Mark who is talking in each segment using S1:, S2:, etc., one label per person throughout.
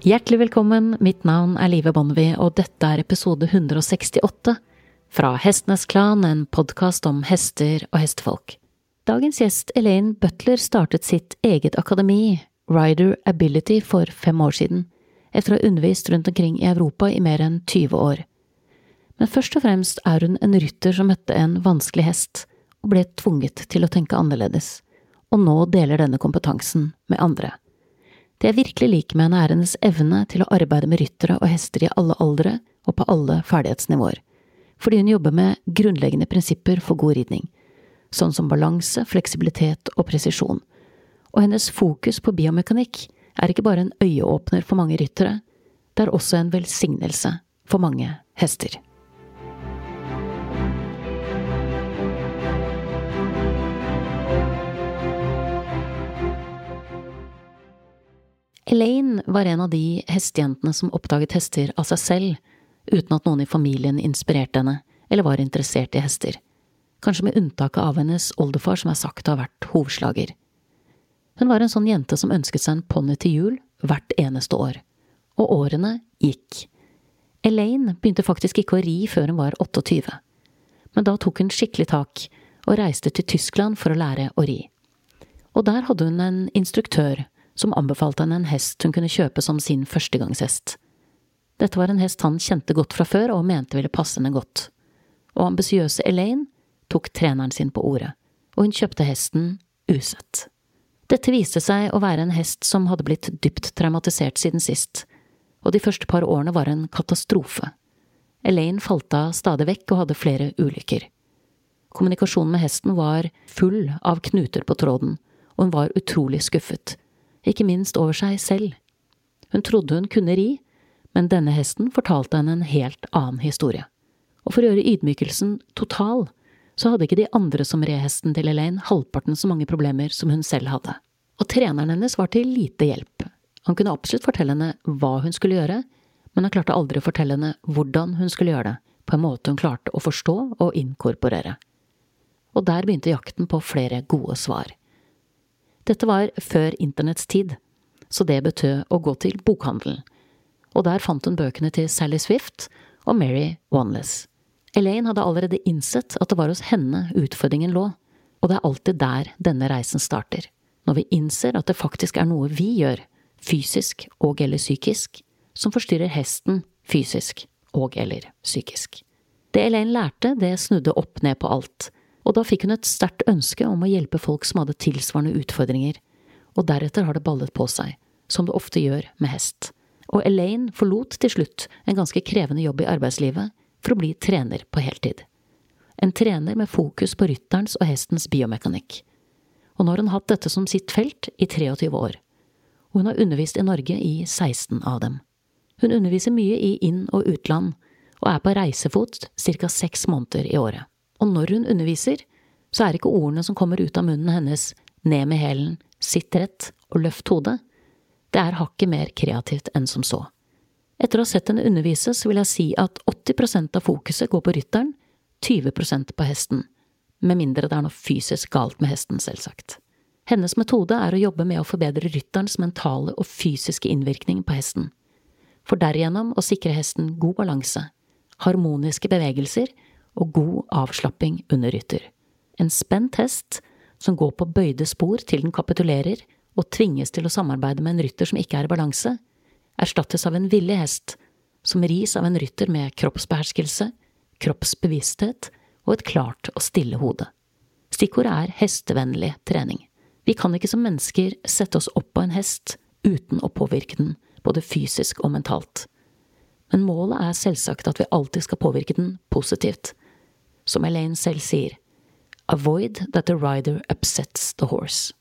S1: Hjertelig velkommen, mitt navn er Live Bonnevie, og dette er episode 168 fra Hestenes Klan, en podkast om hester og hestefolk. Dagens gjest Elaine Butler startet sitt eget akademi, Rider Ability, for fem år siden, etter å ha undervist rundt omkring i Europa i mer enn 20 år. Men først og fremst er hun en rytter som møtte en vanskelig hest, og ble tvunget til å tenke annerledes, og nå deler denne kompetansen med andre. Det jeg virkelig liker med henne, er hennes evne til å arbeide med ryttere og hester i alle aldre og på alle ferdighetsnivåer, fordi hun jobber med grunnleggende prinsipper for god ridning, sånn som balanse, fleksibilitet og presisjon, og hennes fokus på biomekanikk er ikke bare en øyeåpner for mange ryttere, det er også en velsignelse for mange hester. Elaine var en av de hestejentene som oppdaget hester av seg selv, uten at noen i familien inspirerte henne eller var interessert i hester, kanskje med unntaket av hennes oldefar som er sagt å ha vært hovslager. Hun var en sånn jente som ønsket seg en ponni til jul hvert eneste år, og årene gikk. Elaine begynte faktisk ikke å ri før hun var 28, men da tok hun skikkelig tak og reiste til Tyskland for å lære å ri. Og der hadde hun en instruktør som anbefalte henne en hest hun kunne kjøpe som sin førstegangshest. Dette var en hest han kjente godt fra før og mente ville passe henne godt, og ambisiøse Elaine tok treneren sin på ordet, og hun kjøpte hesten usett. Dette viste seg å være en hest som hadde blitt dypt traumatisert siden sist, og de første par årene var en katastrofe. Elaine falt av stadig vekk og hadde flere ulykker. Kommunikasjonen med hesten var full av knuter på tråden, og hun var utrolig skuffet ikke minst over seg selv. Hun trodde hun kunne ri, men denne hesten fortalte henne en helt annen historie. Og for å gjøre ydmykelsen total, så hadde ikke de andre som red hesten til Elaine halvparten så mange problemer som hun selv hadde. Og treneren hennes var til lite hjelp. Han kunne absolutt fortelle henne hva hun skulle gjøre, men han klarte aldri å fortelle henne hvordan hun skulle gjøre det, på en måte hun klarte å forstå og inkorporere. Og der begynte jakten på flere gode svar. Dette var før internetts tid, så det betød å gå til bokhandelen, og der fant hun bøkene til Sally Swift og Mary Wanless. Elaine hadde allerede innsett at det var hos henne utfordringen lå, og det er alltid der denne reisen starter, når vi innser at det faktisk er noe vi gjør, fysisk og eller psykisk, som forstyrrer hesten fysisk og eller psykisk. Det Elaine lærte, det snudde opp ned på alt, og da fikk hun et sterkt ønske om å hjelpe folk som hadde tilsvarende utfordringer, og deretter har det ballet på seg, som det ofte gjør med hest. Og Elaine forlot til slutt en ganske krevende jobb i arbeidslivet for å bli trener på heltid. En trener med fokus på rytterens og hestens biomekanikk. Og nå har hun hatt dette som sitt felt i 23 år, og hun har undervist i Norge i 16 av dem. Hun underviser mye i inn- og utland, og er på reisefot ca. seks måneder i året. Og når hun underviser, så er ikke ordene som kommer ut av munnen hennes ned med hælen, sitt rett og løft hodet. Det er hakket mer kreativt enn som så. Etter å ha sett henne undervise, så vil jeg si at 80% av fokuset går på rytteren, 20% på hesten. Med mindre det er noe fysisk galt med hesten, selvsagt. Hennes metode er å jobbe med å forbedre rytterens mentale og fysiske innvirkning på hesten, for derigjennom å sikre hesten god balanse, harmoniske bevegelser og god avslapping under rytter. En spent hest som går på bøyde spor til den kapitulerer og tvinges til å samarbeide med en rytter som ikke er i balanse, erstattes av en villig hest som ris av en rytter med kroppsbeherskelse, kroppsbevissthet og et klart og stille hode. Stikkordet er hestevennlig trening. Vi kan ikke som mennesker sette oss opp på en hest uten å påvirke den, både fysisk og mentalt. Men målet er selvsagt at vi alltid skal påvirke den positivt, som Elaine selv sier, avoid that the rider upsets the horse.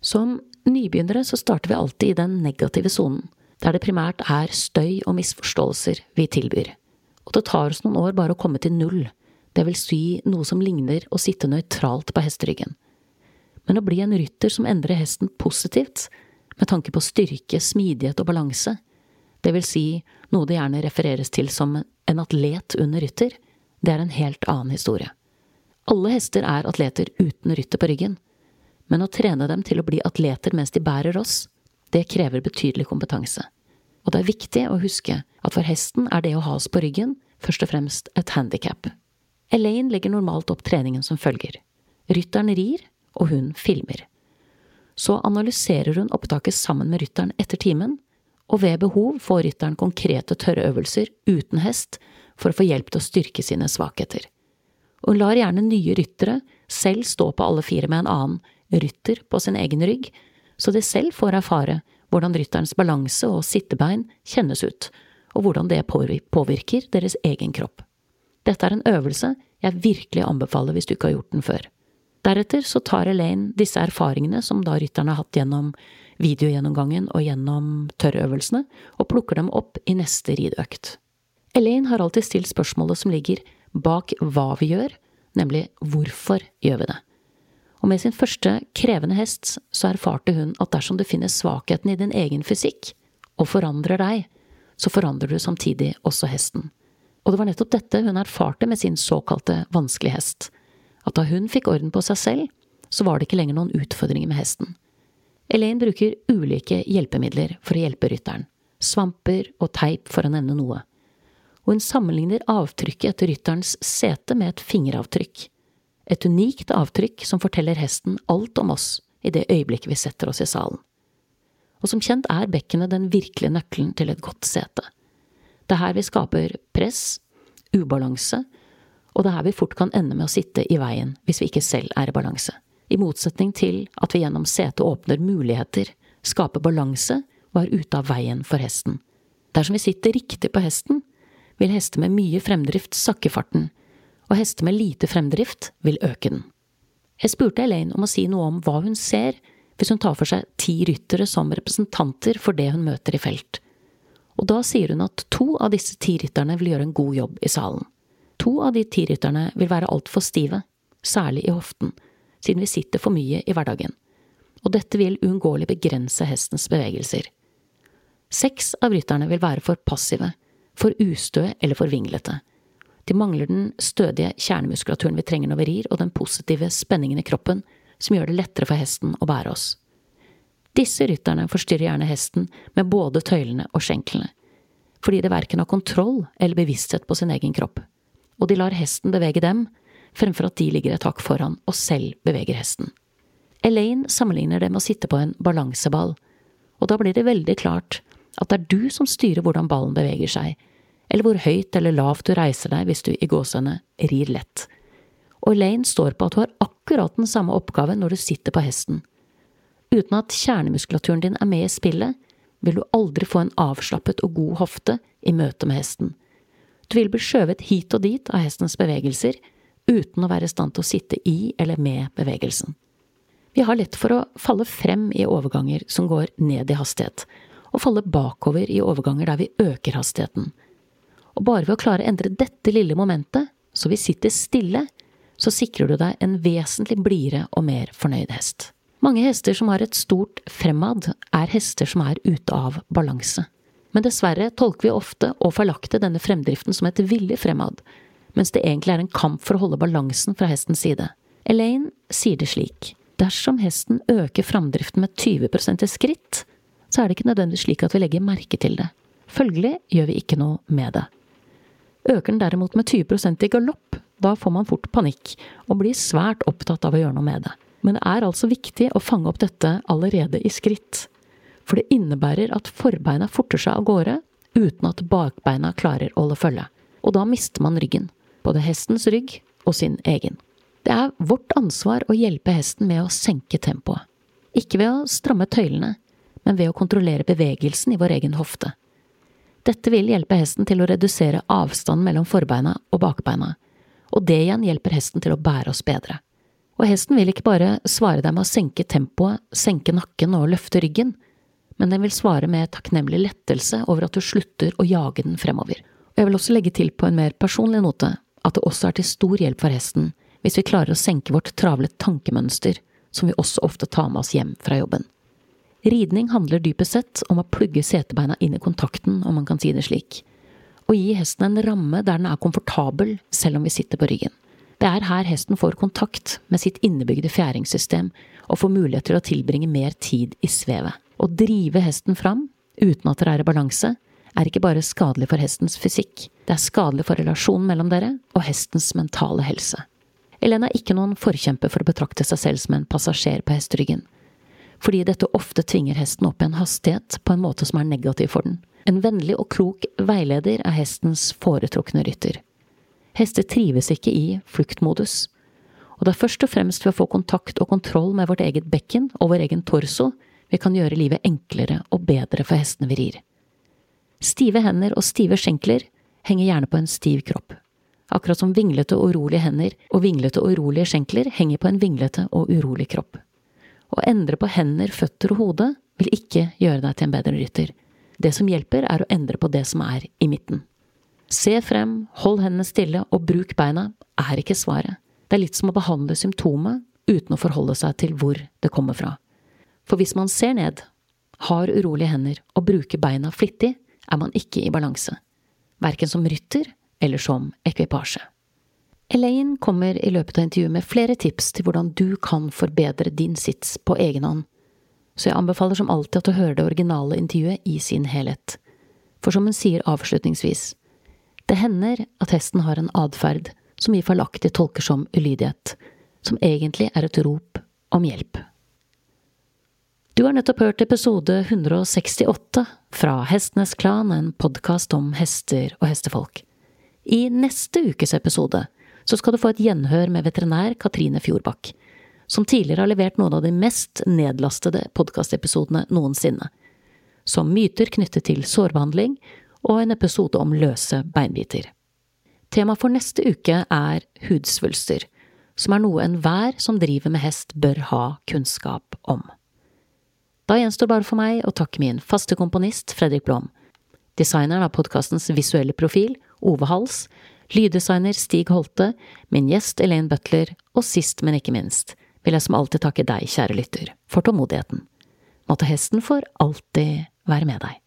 S1: Som nybegynnere så starter vi alltid i den negative sonen, der det primært er støy og misforståelser vi tilbyr. Og det tar oss noen år bare å komme til null, det vil si noe som ligner å sitte nøytralt på hesteryggen. Men å bli en rytter som endrer hesten positivt, med tanke på styrke, smidighet og balanse, det vil si noe det gjerne refereres til som en atlet under rytter, det er en helt annen historie. Alle hester er atleter uten rytter på ryggen, men å trene dem til å bli atleter mens de bærer oss, det krever betydelig kompetanse. og det er viktig å huske at for hesten er det å ha oss på ryggen først og fremst et handikap. Elaine legger normalt opp treningen som følger. Rytteren rir, og hun filmer. Så analyserer hun opptaket sammen med rytteren etter timen, og ved behov får rytteren konkrete tørre øvelser uten hest for å få hjelp til å styrke sine svakheter. Og hun lar gjerne nye ryttere selv stå på alle fire med en annen rytter på sin egen rygg, så de selv får erfare hvordan rytterens balanse og sittebein kjennes ut, og hvordan det påvirker deres egen kropp. Dette er en øvelse jeg virkelig anbefaler hvis du ikke har gjort den før. Deretter så tar Elaine disse erfaringene som da rytterne har hatt gjennom videogjennomgangen og gjennom tørrøvelsene, og plukker dem opp i neste rideøkt. Elaine har alltid stilt spørsmålet som ligger bak hva vi gjør, nemlig hvorfor gjør vi det? Og med sin første krevende hest så erfarte hun at dersom du finner svakheten i din egen fysikk, og forandrer deg, så forandrer du samtidig også hesten. Og det var nettopp dette hun erfarte med sin såkalte vanskelige hest, at da hun fikk orden på seg selv, så var det ikke lenger noen utfordringer med hesten. Elaine bruker ulike hjelpemidler for å hjelpe rytteren, svamper og teip for å nevne noe, og hun sammenligner avtrykket etter rytterens sete med et fingeravtrykk, et unikt avtrykk som forteller hesten alt om oss i det øyeblikket vi setter oss i salen. Og som kjent er bekkenet den virkelige nøkkelen til et godt sete. Det er her vi skaper press, ubalanse, og det er her vi fort kan ende med å sitte i veien hvis vi ikke selv er i balanse. I motsetning til at vi gjennom setet åpner muligheter, skaper balanse og er ute av veien for hesten. Dersom vi sitter riktig på hesten, vil hester med mye fremdrift sakke farten, og hester med lite fremdrift vil øke den. Jeg spurte Elaine om å si noe om hva hun ser hvis hun tar for seg ti ryttere som representanter for det hun møter i felt, og da sier hun at to av disse ti rytterne vil gjøre en god jobb i salen. To av de ti rytterne vil være altfor stive, særlig i hoften, siden vi sitter for mye i hverdagen, og dette vil uunngåelig begrense hestens bevegelser. Seks av rytterne vil være for passive, for ustø eller for vinglete. De mangler den stødige kjernemuskulaturen vi trenger når vi rir, og den positive spenningen i kroppen som gjør det lettere for hesten å bære oss. Disse rytterne forstyrrer gjerne hesten med både tøylene og skjenklene, fordi de verken har kontroll eller bevissthet på sin egen kropp og de lar hesten bevege dem, fremfor at de ligger et hakk foran og selv beveger hesten. Elaine sammenligner det med å sitte på en balanseball, og da blir det veldig klart at det er du som styrer hvordan ballen beveger seg, eller hvor høyt eller lavt du reiser deg hvis du i gåsehudene rir lett. Og Elaine står på at du har akkurat den samme oppgaven når du sitter på hesten. Uten at kjernemuskulaturen din er med i spillet, vil du aldri få en avslappet og god hofte i møte med hesten. Du vil bli skjøvet hit og dit av hestens bevegelser, uten å være i stand til å sitte i eller med bevegelsen. Vi har lett for å falle frem i overganger som går ned i hastighet, og falle bakover i overganger der vi øker hastigheten. Og bare ved å klare å endre dette lille momentet, så vi sitter stille, så sikrer du deg en vesentlig blidere og mer fornøyd hest. Mange hester som har et stort fremad, er hester som er ute av balanse. Men dessverre tolker vi ofte og feilaktig denne fremdriften som et villig fremad, mens det egentlig er en kamp for å holde balansen fra hestens side. Elaine sier det slik. Dersom hesten øker framdriften med 20% i skritt, så er det ikke nødvendigvis slik at vi legger merke til det. Følgelig gjør vi ikke noe med det. Øker den derimot med 20% i galopp, da får man fort panikk, og blir svært opptatt av å gjøre noe med det. Men det er altså viktig å fange opp dette allerede i skritt for det innebærer at forbeina forter seg av gårde uten at bakbeina klarer å holde følge, og da mister man ryggen, både hestens rygg og sin egen. Det er vårt ansvar å hjelpe hesten med å senke tempoet, ikke ved å stramme tøylene, men ved å kontrollere bevegelsen i vår egen hofte. Dette vil hjelpe hesten til å redusere avstanden mellom forbeina og bakbeina, og det igjen hjelper hesten til å bære oss bedre. Og hesten vil ikke bare svare deg med å senke tempoet, senke nakken og løfte ryggen, men den vil svare med takknemlig lettelse over at du slutter å jage den fremover. Og jeg vil også legge til på en mer personlig note at det også er til stor hjelp for hesten hvis vi klarer å senke vårt travle tankemønster, som vi også ofte tar med oss hjem fra jobben. Ridning handler dypest sett om å plugge setebeina inn i kontakten, om man kan si det slik, og gi hesten en ramme der den er komfortabel selv om vi sitter på ryggen. Det er her hesten får kontakt med sitt innebygde fjæringssystem og får mulighet til å tilbringe mer tid i svevet. Å drive hesten fram, uten at dere er i balanse, er ikke bare skadelig for hestens fysikk, det er skadelig for relasjonen mellom dere og hestens mentale helse. Elena er ikke noen forkjemper for å betrakte seg selv som en passasjer på hesteryggen, fordi dette ofte tvinger hesten opp i en hastighet på en måte som er negativ for den. En vennlig og klok veileder er hestens foretrukne rytter. Hester trives ikke i fluktmodus, og det er først og fremst ved å få kontakt og kontroll med vårt eget bekken og vår egen torso vi kan gjøre livet enklere og bedre for hestene vi rir. Stive hender og stive skjenkler henger gjerne på en stiv kropp, akkurat som vinglete og urolige hender og vinglete og urolige skjenkler henger på en vinglete og urolig kropp. Å endre på hender, føtter og hode vil ikke gjøre deg til en bedre rytter. Det som hjelper, er å endre på det som er i midten. Se frem, hold hendene stille og bruk beina er ikke svaret. Det er litt som å behandle symptomet uten å forholde seg til hvor det kommer fra. For hvis man ser ned, har urolige hender og bruker beina flittig, er man ikke i balanse. Verken som rytter eller som ekvipasje. Elaine kommer i løpet av intervjuet med flere tips til hvordan du kan forbedre din sits på egen hånd, så jeg anbefaler som alltid at du hører det originale intervjuet i sin helhet. For som hun sier avslutningsvis, det hender at hesten har en atferd som vi feilaktig tolker som ulydighet, som egentlig er et rop om hjelp. Du har nettopp hørt episode 168 fra Hestenes Klan, en podkast om hester og hestefolk. I neste ukes episode så skal du få et gjenhør med veterinær Katrine Fjordbakk, som tidligere har levert noen av de mest nedlastede podkastepisodene noensinne, som myter knyttet til sårbehandling og en episode om løse beinbiter. Temaet for neste uke er hudsvulster, som er noe enhver som driver med hest bør ha kunnskap om. Da gjenstår bare for meg å takke min faste komponist Fredrik Blom, designeren av podkastens visuelle profil, Ove Hals, lyddesigner Stig Holte, min gjest Elaine Butler, og sist, men ikke minst, vil jeg som alltid takke deg, kjære lytter, for tålmodigheten. Måtte hesten for alltid være med deg.